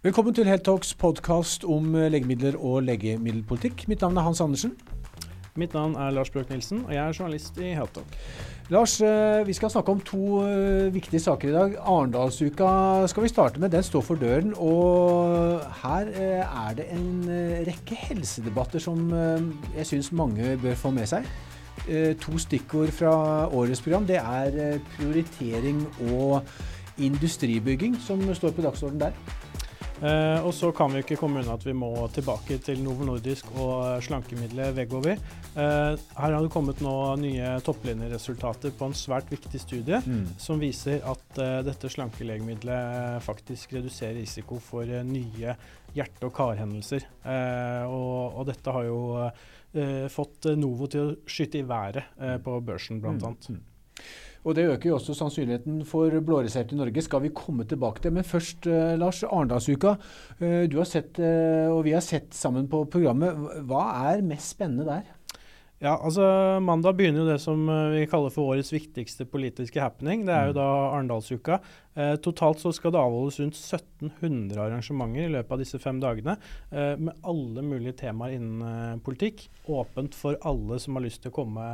Velkommen til Heltalks podkast om legemidler og legemiddelpolitikk. Mitt navn er Hans Andersen. Mitt navn er Lars Brøk Nilsen, og jeg er journalist i Heltalk. Lars, eh, vi skal snakke om to eh, viktige saker i dag. Arendalsuka skal vi starte med. Den står for døren. Og her eh, er det en rekke helsedebatter som jeg syns mange bør få med seg. To stikkord fra årets program. Det er prioritering og industribygging som står på dagsordenen der. Eh, og så kan vi ikke komme unna at vi må tilbake til Novo Nordisk og slankemiddelet Vegovi. Uh, her har det kommet nå nye topplinjeresultater på en svært viktig studie mm. som viser at uh, dette slankelegemiddelet faktisk reduserer risiko for eh, nye hjerte- og karhendelser. Eh, og, og, dette har jo eh, fått Novo til å skyte i været på børsen, blant mm. Og Det øker jo også sannsynligheten for blåreserte i Norge. Skal vi komme tilbake til. Men først, uh, Lars. Arendalsuka. Uh, du har sett, uh, og vi har sett sammen på programmet. Hva er mest spennende der? Ja, altså Mandag begynner jo det som eh, vi kaller for årets viktigste politiske happening. Det er jo mm. da Arendalsuka. Eh, totalt så skal det avholdes rundt 1700 arrangementer i løpet av disse fem dagene. Eh, med alle mulige temaer innen eh, politikk. Åpent for alle som har lyst til å komme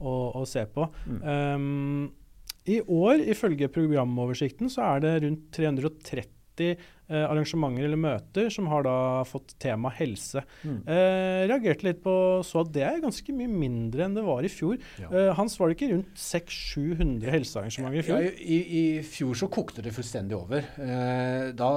og, og se på. Mm. Um, I år, ifølge programoversikten, så er det rundt 330 eh, arrangementer eller møter som har da fått tema helse. Mm. Eh, reagerte litt på så at det er ganske mye mindre enn det var i fjor. Ja. Eh, Hans, var det ikke rundt 600-700 helsearrangementer i fjor? Ja, i, i, fjor så kokte det fullstendig over. Eh, da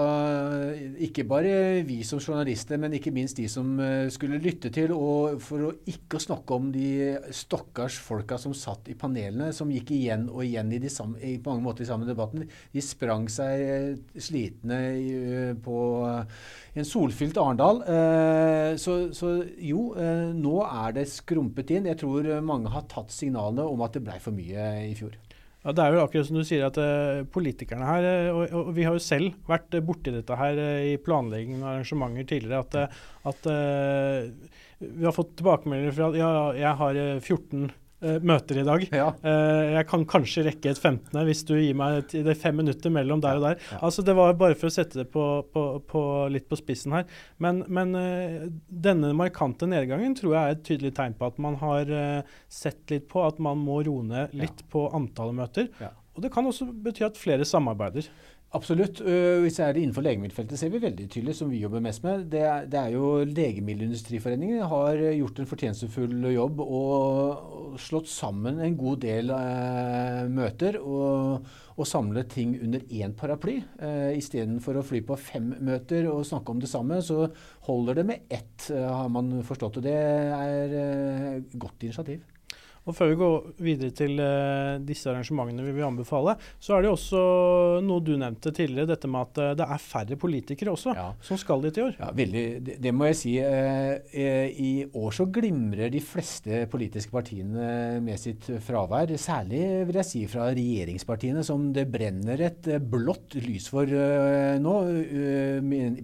ikke bare vi som journalister, men ikke minst de som uh, skulle lytte til, og for å ikke snakke om de stakkars folka som satt i panelene, som gikk igjen og igjen i, de samme, i på mange måter i samme debatten. De sprang seg slitne i Eh, på en solfylt Arendal. Eh, så, så, jo, eh, nå er det skrumpet inn. Jeg tror mange har tatt signalene om at det ble for mye i fjor. Ja, Det er jo akkurat som du sier at politikerne her, og, og, vi har jo selv vært borti dette her i planlegging av arrangementer tidligere, at, at vi har fått tilbakemeldinger fra at ja, jeg har 14 uh, møter i dag. Ja. Uh, jeg kan kanskje rekke et 15. hvis du gir meg det fem minutter mellom der og der. Ja. Altså Det var bare for å sette det på, på, på litt på spissen her. Men, men uh, denne markante nedgangen tror jeg er et tydelig tegn på at man har sett litt på at man må roe ned litt ja. på antallet møter. Og det kan også bety at flere samarbeider. Absolutt. Uh, hvis det er innenfor legemiddelfeltet, ser vi veldig tydelig, som vi jobber mest med. Det er, det er jo Legemiddelindustriforeningen har gjort en fortjenestefull jobb og slått sammen en god del eh, møter. og, og samlet ting under én paraply. Eh, Istedenfor å fly på fem møter og snakke om det samme, så holder det med ett, har man forstått. Og det er eh, godt initiativ. Og Før vi går videre til uh, disse arrangementene vi vil anbefale, så er det også noe du nevnte tidligere, dette med at uh, det er færre politikere også ja. som skal dit i år. Ja, veldig. Det, det må jeg si. Uh, I år så glimrer de fleste politiske partiene med sitt fravær. Særlig vil jeg si fra regjeringspartiene, som det brenner et blått lys for nå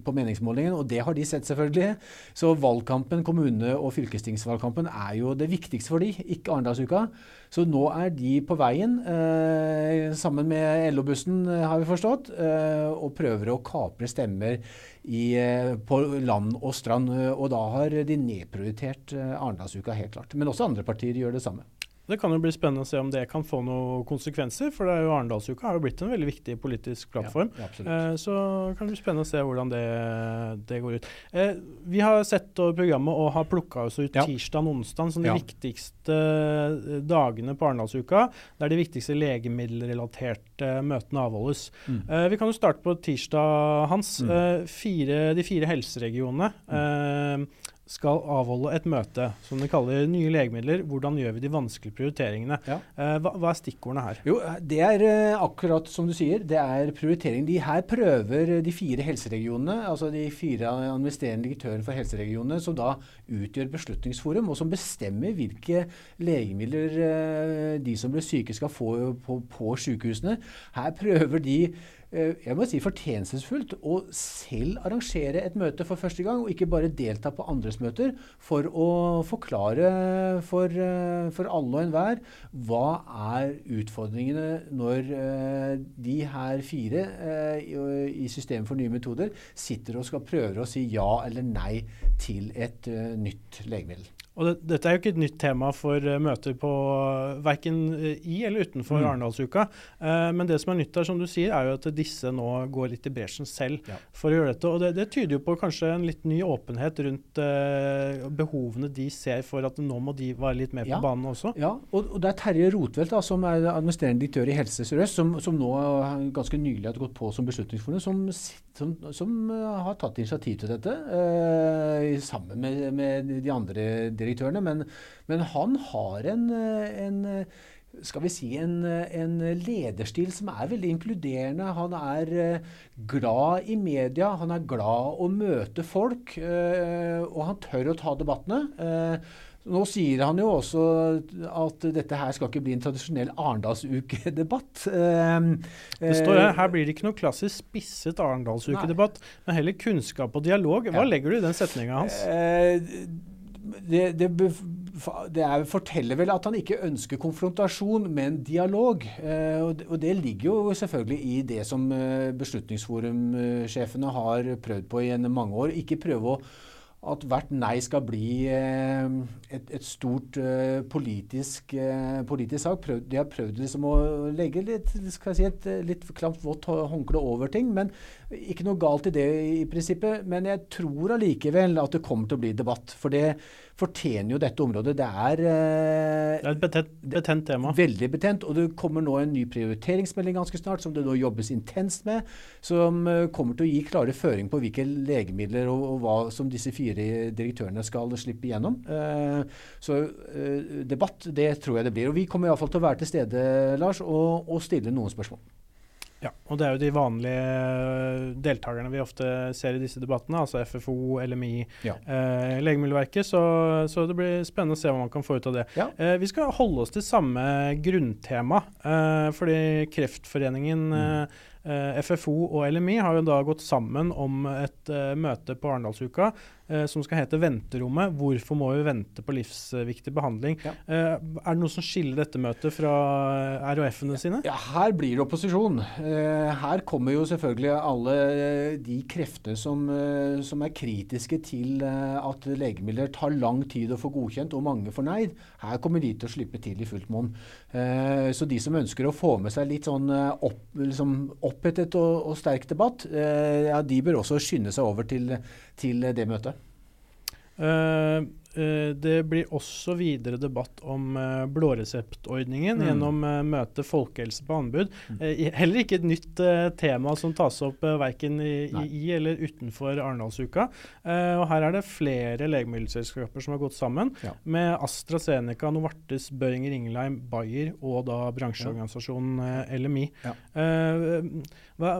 på meningsmålingen. Og det har de sett, selvfølgelig. Så valgkampen, kommune- og fylkestingsvalgkampen er jo det viktigste for de, ikke Arendal Arendalsuka. Så nå er de på veien, eh, sammen med LO-bussen, eh, har vi forstått, eh, og prøver å kapre stemmer i, eh, på land og strand. Og da har de nedprioritert eh, Arendalsuka, helt klart. Men også andre partier gjør det samme. Det kan jo bli spennende å se om det kan få noen konsekvenser. For det er jo Arendalsuka har jo blitt en veldig viktig politisk plattform. Ja, eh, så kan det bli spennende å se hvordan det, det går ut. Eh, vi har sett over programmet og har plukka oss ut ja. tirsdag og onsdag som de ja. viktigste eh, dagene på Arendalsuka. Der de viktigste legemiddelrelaterte møtene avholdes. Mm. Eh, vi kan jo starte på tirsdag, Hans. Mm. Eh, fire, de fire helseregionene. Mm eh, skal avholde et møte som de kaller Nye legemidler. Hvordan gjør vi de vanskelige prioriteringene? Ja. Uh, hva, hva, er stikkordene her? Jo, Det er uh, akkurat som du sier, det er prioritering. De her prøver de fire helseregionene, altså de fire administrerende direktørene for helseregionene, som da utgjør Beslutningsforum, og som bestemmer hvilke legemidler de som blir syke skal få på, på sykehusene. Her prøver de Eh, jeg må si fortjenestefullt å selv arrangere et møte for første gang, og ikke bare delta på andres møter, for å forklare for, eh, for alle og enhver hva er utfordringene når uh, de her fire i, systemet for nye metoder sitter og skal prøve å si ja eller nei til et nytt legemiddel. Og det, Dette er jo ikke et nytt tema for uh, møter på uh, verken i eller utenfor mm. Arendalsuka. Uh, men det som er nytt her, som du sier, er jo at disse nå går litt i bresjen selv ja. for å gjøre dette. Og det, det, tyder jo på kanskje en litt ny åpenhet rundt uh, behovene de ser for at nå må de være litt med på banen også. Ja, og, og det er Terje Rotvelt, da, som er administrerende direktør i Helse Sør-Øst, som, som, nå ganske nylig har gått på som Beslutningsforum, som, som, som har tatt initiativ til dette sammen med, med de andre direktørene. Men, men han har en, en skal vi si, en, en, lederstil som er veldig inkluderende. Han er glad i media, han er glad å møte folk, og han tør å ta debattene. Nå sier han jo også at dette her skal ikke bli en tradisjonell Arendalsukedebatt. det står her, her blir det ikke noe klassisk spisset Arendalsukedebatt, men heller kunnskap og dialog. Hva legger du i den setninga hans? Det, det, det er, forteller vel at han ikke ønsker konfrontasjon, men dialog. Eh, og, det, ligger jo selvfølgelig i det som eh, Beslutningsforumsjefene har prøvd på gjennom mange år. Ikke prøve å at hvert nei skal bli eh, et, et, stort politisk, politisk sak. Prøv, de har prøvd liksom å legge litt, si, et litt klamt vått håndkle over ting. men Ikke noe galt i det i prinsippet, men jeg tror allikevel at det kommer til å bli debatt. For det fortjener jo dette området. Det er, det er et betent, betent, tema. Veldig betent. Og det kommer nå en ny prioriteringsmelding ganske snart, som det nå jobbes intenst med. Som kommer til å gi klare føring på hvilke legemidler og, og hva som disse fire direktørene skal slippe igjennom. Eh, så eh, debatt, det tror jeg det blir. Og vi kommer iallfall til å være til stede, Lars, og, og stille noen spørsmål. Ja, og det er jo de vanlige eh, deltakerne vi ofte ser i disse debattene, altså FFO, LMI, ja. eh, Legemiddelverket. Så, så, det blir spennende å se hva man kan få ut av det. Ja. Eh, vi skal holde oss til samme grunntema, eh, fordi Kreftforeningen mm. FFO og LMI har jo da gått sammen om et møte på Arendalsuka eh, som skal hete 'Venterommet'. Hvorfor må vi vente på livsviktig behandling? Ja. Eh, er det noe som skiller dette møtet fra eh, RHF-ene sine? Ja, Her blir det opposisjon. Eh, her kommer jo selvfølgelig alle de krefter som, eh, som er kritiske til eh, at legemidler tar lang tid å få godkjent, og mange forneid. Her kommer de til å slippe til i fullt monn. så de som ønsker å få med seg litt sånn opp, liksom opphetet og, og sterk debatt, ja, de bør også skynde seg over til, til det møtet. Uh, uh, det blir også videre debatt om uh, blåreseptordningen mm. gjennom uh, møtet Folkehelse på anbud. Mm. heller ikke et nytt tema som tas opp verken i, i, eller utenfor Arendalsuka. og her er det flere legemiddelselskaper som har gått sammen, ja. med AstraZeneca, Novartis, Børinger Ingelheim, Bayer og da bransjeorganisasjonen LMI. Ja. Hva,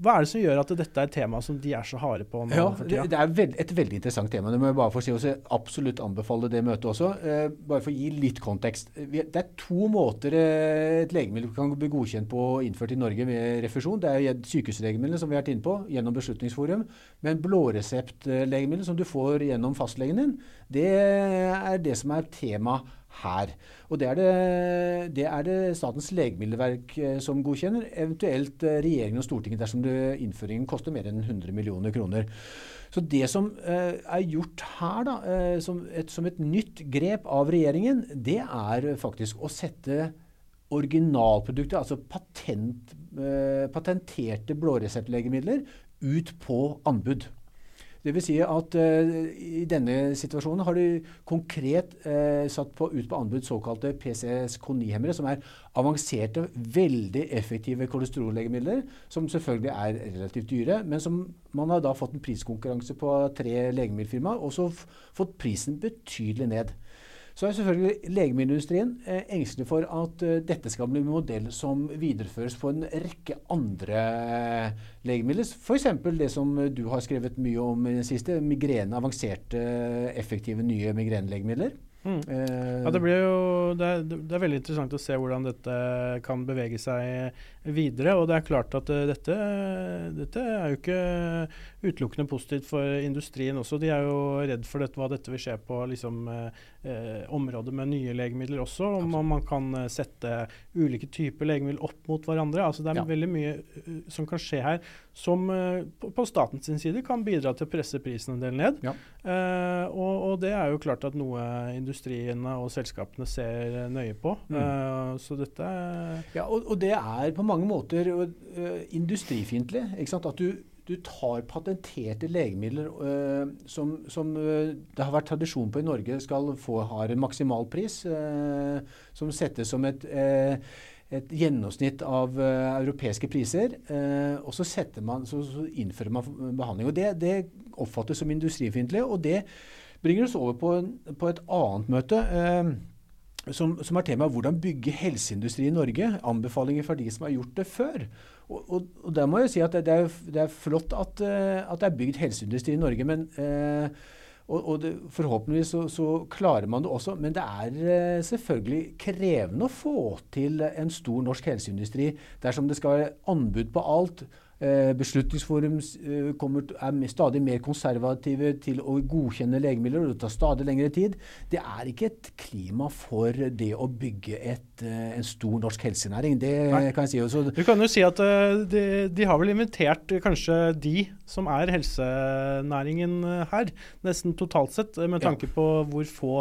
hva, er det som gjør at dette er et tema som de er så harde på nå ja, tida? Det er et veldig interessant tema. Det må jeg bare få si også. Absolutt anbefale det møtet også. Eh, bare for å gi litt kontekst. Det er to måter eh, et legemiddel kan bli godkjent på og innført i Norge med refusjon. Det er sykehuslegemidler, som vi har vært inne på, gjennom Beslutningsforum. Men blåreseptlegemiddel som du får gjennom fastlegen din, det er det som er tema her. Og det er det, det er det, Statens legemiddelverk eh, som godkjenner, eventuelt eh, regjeringen og Stortinget dersom det, innføringen koster mer enn 100 millioner kroner. Så det som eh, er gjort her, da, eh, som, et, som, et, nytt grep av regjeringen, det er faktisk å sette originalprodukter, altså patent, eh, patenterte blåreseptlegemidler, ut på anbud. Dvs. Si at uh, i denne situasjonen har de konkret uh, satt på, ut på anbud såkalte PCSK9-hemmere, som er avanserte, veldig effektive kolesterollegemidler, som selvfølgelig er relativt dyre, men som man har da fått en priskonkurranse på tre legemiddelfirmaer, og så fått prisen betydelig ned. Så er selvfølgelig legemiddelindustrien eh, engstelig for at eh, dette skal bli en modell som videreføres på en rekke andre eh, legemidler. F.eks. det som du har skrevet mye om i det siste, migrene, avanserte, effektive nye migrenelegemidler. Mm. Eh, ja, det, jo, det er, det, er, veldig interessant å se hvordan dette kan bevege seg videre. Og det er klart at uh, dette, dette, er jo ikke utelukkende positivt for industrien også. De er jo redd for dette, hva dette vil skje på liksom, uh, området med nye legemidler også. Om man, man kan sette ulike typer legemidler opp mot hverandre. Altså, det er ja. veldig mye som kan skje her som på, på statens side kan bidra til å presse prisen en del ned. Ja. Og, og, det er jo klart at noe industriene og selskapene ser nøye på. Mm. så dette Ja, og, og det er på mange måter uh, industrifiendtlig. At du, du, tar patenterte legemidler uh, som, som uh, det har vært tradisjon på i Norge skal få har en maksimalpris, som settes som et et gjennomsnitt av europeiske priser. Og så, man, så, så, innfører man behandling. og Det, det oppfattes som industrifiendtlig. Og det bringer oss over på, på et annet møte. Som, som er temaet 'Hvordan bygge helseindustri i Norge'. Anbefalinger fra de som har gjort det før. Og, og, og der må jeg si at det, det, er, det er, flott at, uh, at, det er bygd helseindustri i Norge. men eh, og, det, forhåpentligvis så, så, klarer man det også. Men det er uh, selvfølgelig krevende å få til en stor norsk helseindustri dersom det skal være anbud på alt. Eh, Beslutningsforum eh, kommer, er stadig mer konservative til å godkjenne legemidler, og det tar stadig lengre tid. Det er ikke et klima for det å bygge et, eh, en stor norsk helsenæring. Det Nei. kan jeg si. Også. Du kan jo si at de, de, har vel invitert kanskje de som er helsenæringen her, nesten totalt sett, med tanke ja. på hvor få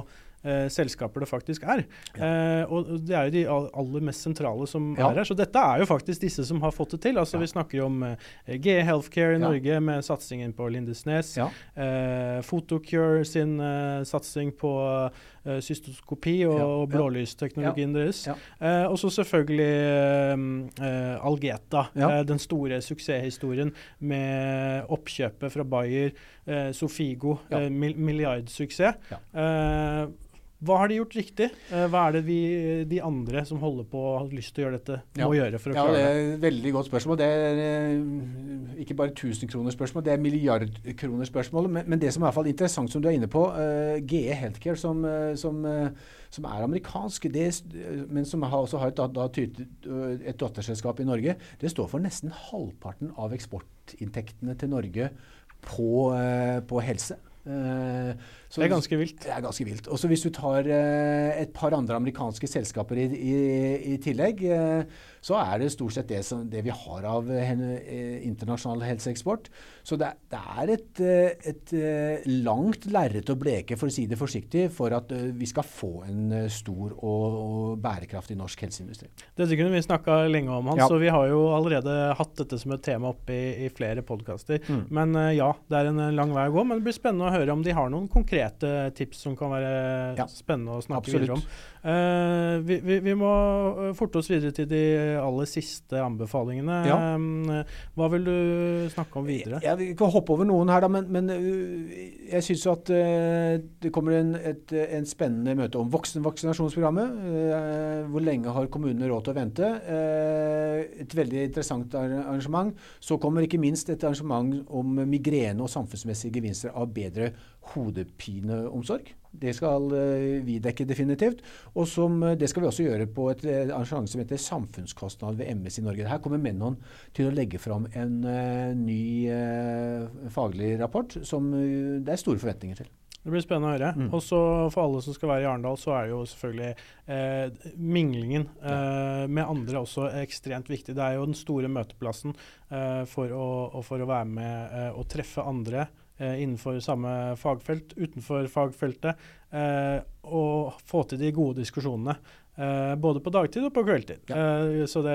selskaper det faktisk er. Ja. Eh, og det er jo de aller mest sentrale som ja. er her. Så dette er jo faktisk disse som har fått det til. Altså ja. Vi snakker jo om eh, GE Healthcare i Norge med satsingen på Lindesnes. Eh, Photocure sin eh, satsing på eh, cystoskopi og, og blålysteknologien deres. Eh, og så selvfølgelig Algeta, den store suksesshistorien med oppkjøpet fra Bayer, Sofigo, milliardsuksess. Ja. Hva har de gjort riktig? Eh, hva er det vi, de andre som holder på og har lyst til å gjøre dette, må ja. gjøre for å klare det? Det er et veldig godt spørsmål. Det er eh, ikke bare 1000-kronersspørsmål, det er milliardkronerspørsmål. Men, men det som er i hvert fall interessant, som du er inne på, uh, eh, GE Healthcare, som, som, som er amerikansk, det, men som har, også har et, da, et datterselskap i Norge, det står for nesten halvparten av eksportinntektene til Norge på, på helse. Så, det er ganske vilt. Det er ganske vilt. Og Hvis du tar uh, et par andre amerikanske selskaper i, i, i tillegg, uh, så er det stort sett det, som, det vi har av internasjonal helseeksport. Så det, det er et, et langt lerret å bleke, for å si det forsiktig, for at vi skal få en stor og, og bærekraftig norsk helseindustri. Dette kunne vi snakka lenge om, Hans, ja. og vi har jo allerede hatt dette som et tema oppe i, i flere podkaster. Mm. Men ja, det er en lang vei å gå. Men det blir spennende å høre om de har noen konkrete tips som kan være ja, spennende å snakke absolutt. videre om. Uh, vi, vi, vi, må eh, forte oss videre til de aller siste anbefalingene. Ja. Um, hva vil du snakke om videre? Jeg, vi kan hoppe over noen her, da, men, men jeg syns at uh, det kommer en, et, en, spennende møte om voksenvaksinasjonsprogrammet. Uh, hvor lenge har kommunene råd til å vente? et veldig interessant arrangement. Så kommer ikke minst et arrangement om migrene og samfunnsmessige gevinster av bedre hodepineomsorg. Det skal uh, vi dekke definitivt. Og som, uh, det skal vi også gjøre på et uh, arrangement som heter Samfunnskostnad ved MS i Norge. Her kommer Menon til å legge fram en ny faglig rapport som det er store forventninger til. Det blir spennende å høre. Mm. Og så For alle som skal være i Arendal, så er jo selvfølgelig eh, minglingen eh, med andre også ekstremt viktig. Det er jo den store møteplassen eh, for, å, for, å, være med og treffe andre Eh, innenfor samme fagfelt, utenfor fagfeltet, eh, og få til de gode diskusjonene. Uh, både på dagtid og på kveldtid. Ja. Så det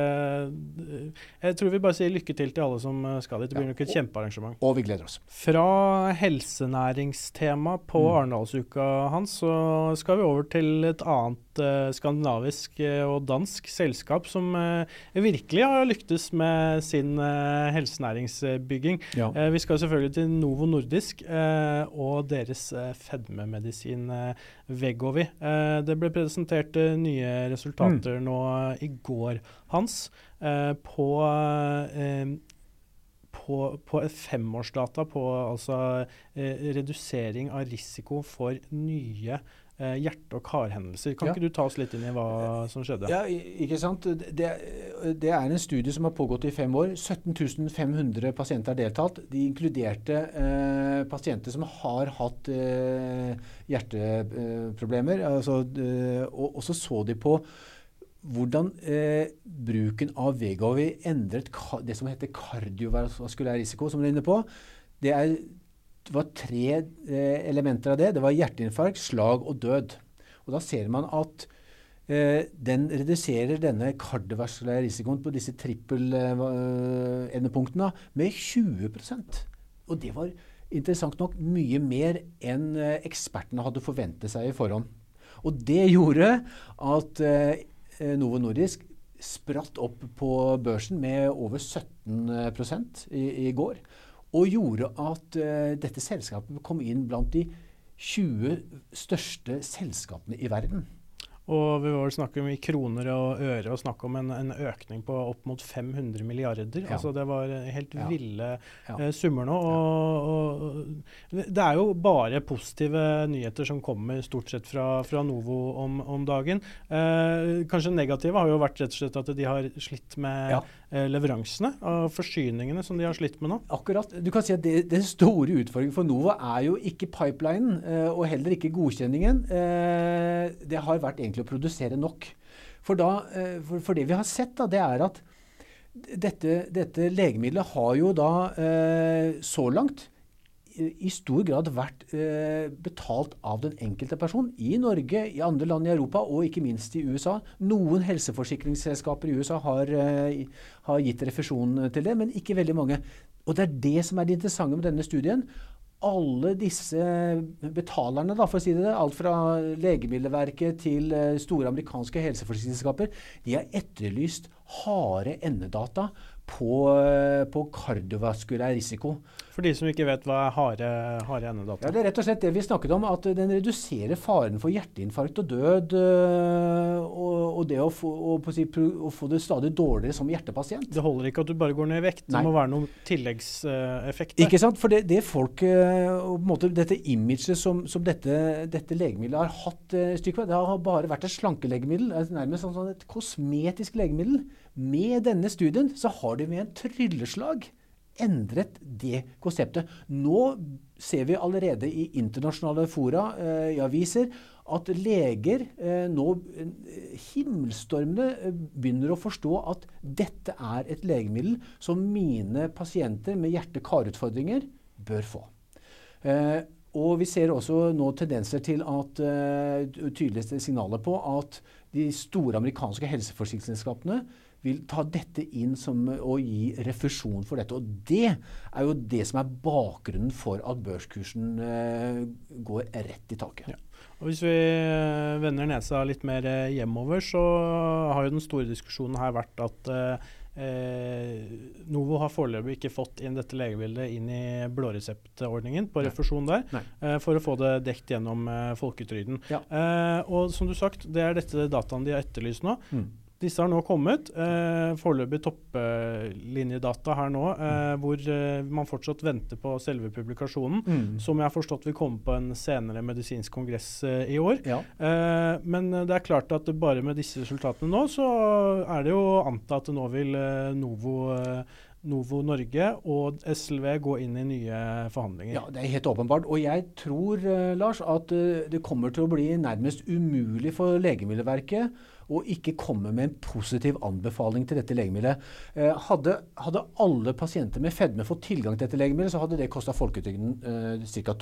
Jeg tror vi bare sier lykke til til alle som skal dit. Det blir nok et kjempearrangement. Og vi gleder oss. Fra helsenæringstema på mm. Arendalsuka, Hans, så skal vi over til et annet uh, skandinavisk og dansk selskap som virkelig har lyktes med sin helsenæringsbygging. Ja. vi skal selvfølgelig til Novo Nordisk og deres fedmemedisin Vegovi. det ble presentert nye resultater mm. nå i går, Hans, eh, på, eh, på, på femårsdata på altså eh, redusering av risiko for nye eh, hjerte- og karhendelser. Kan Ja. ikke du ta oss litt inn i hva som skjedde? Ja, ikke sant. Det, det er en studie som har pågått i fem år. 17 500 pasienter har deltatt. De inkluderte eh, pasienter som har hatt eh, hjerteproblemer. altså, eh, og, og så så de på hvordan eh, bruken av Vegovi endret det som heter kardiovaskulær risiko, som du er inne på. Det, er, det var tre eh, elementer av det. Det var hjerteinfarkt, slag og død. Og da ser man at eh, den reduserer denne kardiovaskulære risikoen på disse trippel-endepunktene med 20% Og det var interessant nok mye mer enn eh, ekspertene hadde forventet seg i forhånd. Og det gjorde at eh, Novo Nordisk spratt opp på børsen med over 17 i, i går. Og gjorde at uh, dette selskapet kom inn blant de 20 største selskapene i verden. Og vi var snakke om i kroner og øre og snakke om en, en økning på opp mot 500 milliarder. Ja. Altså det var helt Ja. ville Ja. eh, summer nå. Og, og det er jo bare positive nyheter som kommer stort sett fra, fra Novo om, om dagen. Eh, kanskje negative har jo vært rett og slett at de har slitt med eh, leveransene og forsyningene som de har slitt med nå. Akkurat. Du kan si at det, Den store utfordringen for Nova er jo ikke pipelinen, eh, og heller ikke godkjenningen. Eh, det har vært egentlig å produsere nok. For, da, eh, for, det vi har sett, da, det er at dette, dette legemiddelet har jo da eh, så langt i stor grad vært eh, betalt av den enkelte person i Norge, i andre land i Europa og ikke minst i USA. Noen helseforsikringsselskaper i USA har, eh, har gitt refusjon til det, men ikke veldig mange. Og det er det som er det interessante med denne studien. Alle disse betalerne, da, for å si det, alt fra Legemiddelverket til eh, store amerikanske helseforsikringsselskaper, de har etterlyst harde endedata på, eh, på kardiovaskulær risiko. For de som ikke vet hva er harde, harde Ja. Det er rett og slett det vi snakket om, at den reduserer faren for hjerteinfarkt og død. øh, Og, og det å få, og, si, å få det stadig dårligere som hjertepasient. Det holder ikke at du bare går ned i vekt. Det Nei. må være noen tilleggseffekter. Ikke sant? For det, det folk, og på en måte dette imaget som, som dette, dette legemiddelet har hatt, øh, stykke, det har bare vært et slankelegemiddel. altså Nærmest sånn, sånn et kosmetisk legemiddel. Med denne studien så har de med en trylleslag endret det konseptet. Nå ser vi allerede i internasjonale fora, eh, i aviser, at leger eh, nå eh, himmelstormende begynner å forstå at dette er et legemiddel som mine pasienter med hjerte-karutfordringer bør få. Og vi ser også nå tendenser til at tydeligste signaler på at de store amerikanske helseforsikringsselskapene vil ta dette inn som å gi refusjon for dette. Og det er jo det som er bakgrunnen for at børskursen eh, går rett i taket. Ja. Og Hvis vi eh, vender nesa litt mer eh, hjemover, så har jo den store diskusjonen her vært at eh, Novo har foreløpig ikke fått inn dette legebildet inn i blåreseptordningen på refusjon der, eh, for å få det dekt gjennom eh, folketrygden. Ja. Og som du sagt, det er dette dataen de har etterlyst nå. Mm. Disse har nå kommet. Eh, foreløpig topplinjedata her nå, eh, hvor eh, man fortsatt venter på selve publikasjonen. Mm. Som jeg har forstått vil komme på en senere medisinsk kongress eh, i år. Ja. Eh, men eh, det er klart at bare med disse resultatene nå, så er det jo å anta at nå vil eh, Novo, Novo Norge og SLV gå inn i nye forhandlinger. Ja, det er helt åpenbart. Og jeg tror, Lars, at det kommer til å bli nærmest umulig for Legemiddelverket å ikke komme med en positiv anbefaling til dette legemiddelet. Eh, hadde, hadde alle pasienter med fedme fått tilgang til dette legemiddelet, så hadde det kosta folketrygden eh, ca.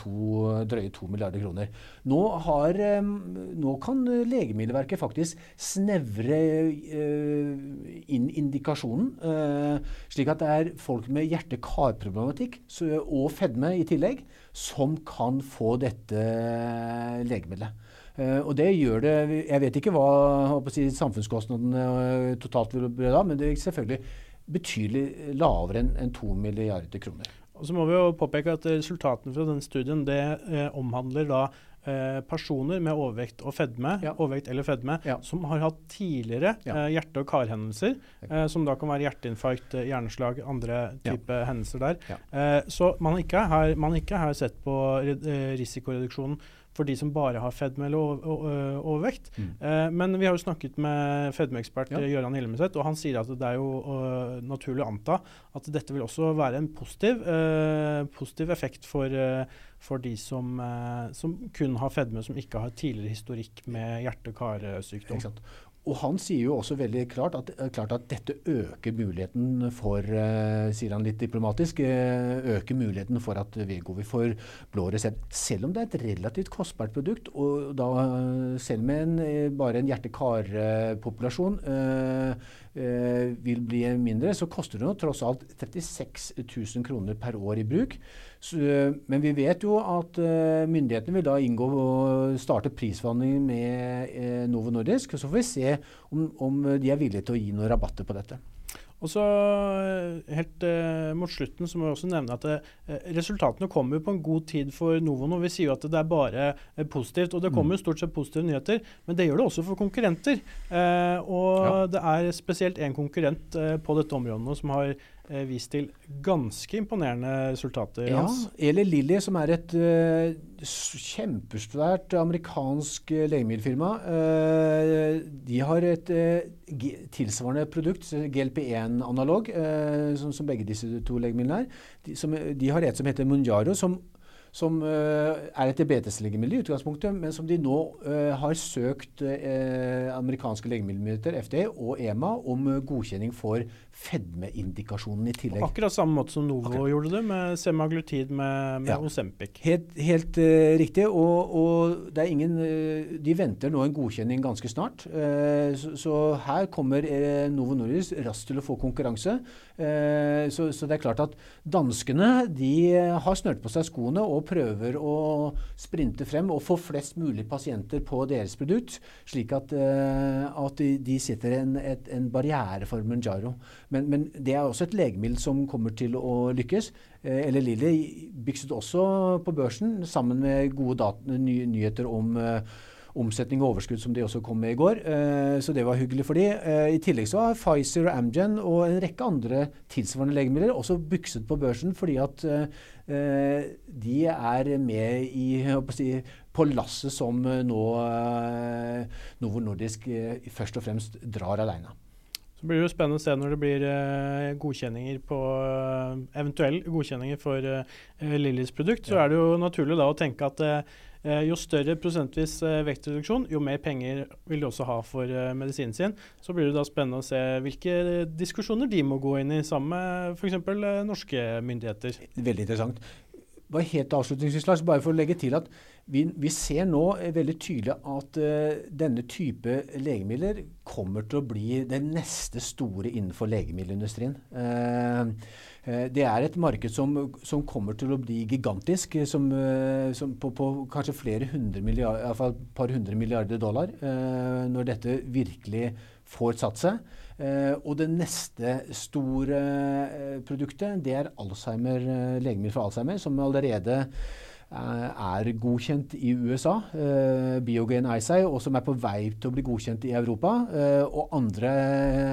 drøye 2 milliarder kroner. Nå, har, eh, nå kan Legemiddelverket faktisk snevre eh, inn indikasjonen, eh, slik at det er folk med hjerte-kar-problematikk og fedme i tillegg som kan få dette legemiddelet. Eh, og det gjør det Jeg vet ikke hva si, samfunnskostnadene eh, totalt vil bli da, men det er selvfølgelig betydelig lavere enn enn 2 milliarder kroner. Og så må vi jo påpeke at resultatene fra denne studien det eh, omhandler da eh, personer med overvekt og fedme, Ja. overvekt eller fedme, Ja. som har hatt tidligere Ja. eh, hjerte- og karhendelser, eh, som da kan være hjerteinfarkt, hjerneslag, andre type hendelser der. Eh, så man ikke har, man ikke har sett på risikoreduksjonen for de som bare har fedme eller overvekt. Mm. Eh, men vi har jo snakket med fedmeekspert ja. Gøran Hillemeset, og han sier at det er jo uh, naturlig å anta at dette vil også være en positiv, uh, positiv effekt for, for de som, som, kun har fedme, som ikke har tidligere historikk med hjerte-karsykdom. Og han sier jo også veldig klart at, eh, klart at dette øker muligheten for, uh, sier han litt diplomatisk, uh, øker muligheten for at Vegovi får blå resept. Selv om det er et relativt kostbart produkt, og da selv med en, bare en hjerte-kar-populasjon vil bli mindre, så koster det nå tross alt 36 000 kroner per år i bruk. Så, men vi vet jo at uh, myndighetene vil da inngå og starte prisforhandlinger med uh, Novo Nordisk. Så får vi se om, om, de er villige til å gi noen rabatter på dette. Og så eh, Helt uh, mot slutten så må vi også nevne at uh, resultatene kommer på en god tid for Novo nå. Vi sier jo at det er bare uh, positivt, og det kommer jo stort sett positive nyheter. Men det gjør det også for konkurrenter. og ja. det er spesielt én konkurrent på dette området nå som har eh, vist til ganske imponerende resultater. Ja, Eli Lilly, som er et uh, kjempesvært amerikansk uh, legemiddelfirma, uh, de har et tilsvarende produkt, GLP1-analog, som, som, begge disse to legemidlene er. De, som, de har et som heter Munjaro, som som uh, er et diabeteslegemiddel i utgangspunktet, men som de nå uh, har søkt uh, amerikanske legemiddelmyndigheter, FDA og EMA, om godkjenning for fedmeindikasjonen i tillegg. Akkurat samme måte som Novo Akkurat. gjorde det, med semaglutid med, med ja. Osempic. Helt, helt riktig. Og, og, er ingen De venter nå en godkjenning ganske snart. Så, så, her kommer Novo Nordisk raskt til å få konkurranse. Så, så, det er klart at danskene de har snørt på seg skoene og prøver å sprinte frem og få flest mulig pasienter på deres produkt, slik at, uh, at de, de, setter en, et, en, barriere for Munjaro. Men, men, det er også et legemiddel som kommer til å lykkes. Uh, eller Lilly bykset også på børsen sammen med gode ny, nyheter om uh, omsetning og overskudd som de også kom med i går. Eh, så det var hyggelig for de. Eh, I tillegg så har Pfizer og Amgen og en rekke andre tilsvarende legemidler også bykset på børsen fordi at eh, de er med i, si, på lasset som nå Novo Nordisk først og fremst drar aleine. Så blir det jo spennende å se når det blir godkjenninger på eventuelle godkjenninger for Lillys produkt. Så er det jo naturlig da å tenke at jo større prosentvis eh, vektreduksjon, jo mer penger vil de også ha for eh, medisinen sin. Så blir det da spennende å se hvilke diskusjoner de må gå inn i sammen med f.eks. norske myndigheter. Veldig interessant. Bare helt avslutningsvis, Lars, bare for å legge til at vi, vi ser nå veldig tydelig at uh, denne type legemidler kommer til å bli det neste store innenfor legemiddelindustrien. Uh, Eh, det er et marked som, som, kommer til å bli gigantisk, eh, som, eh, som på, på, kanskje flere hundre milliarder, iallfall et par hundre milliarder dollar, når dette virkelig får satt seg. og det neste store produktet, det er Alzheimer, legemiddel for Alzheimer, som allerede Eh, er godkjent i USA, eh, Biogen Isai, og som er på vei til å bli godkjent i Europa. Eh, og andre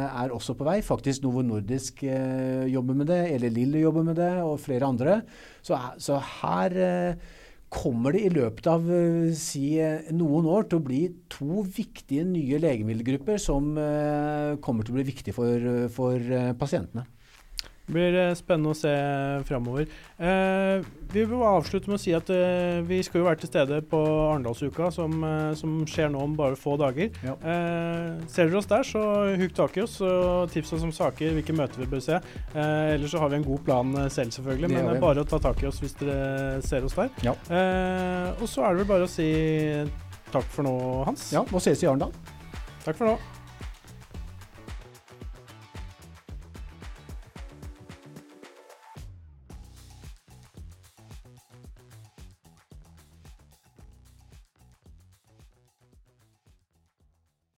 er også på vei. Faktisk Novo Nordisk eh, jobber med det, eller Lille jobber med det, og flere andre. Så, så her eh, kommer det i løpet av eh, si, noen år til å bli to viktige nye legemiddelgrupper som kommer til å bli viktige for, for pasientene. Det blir eh, spennende å se framover. Eh, vi vil avslutte med å si at eh, vi skal jo være til stede på Arendalsuka, som, eh, som, skjer nå om bare få dager. Ja. Eh, ser dere oss der, så hugg tak i oss og tips oss om saker, hvilke møter vi bør se. Eh, ellers så har vi en god plan selv, selvfølgelig, men det er bare å ta tak i oss hvis dere ser oss der. Ja. og så er det vel bare å si takk for nå, Hans. Ja, og ses i Arendal. Takk for nå.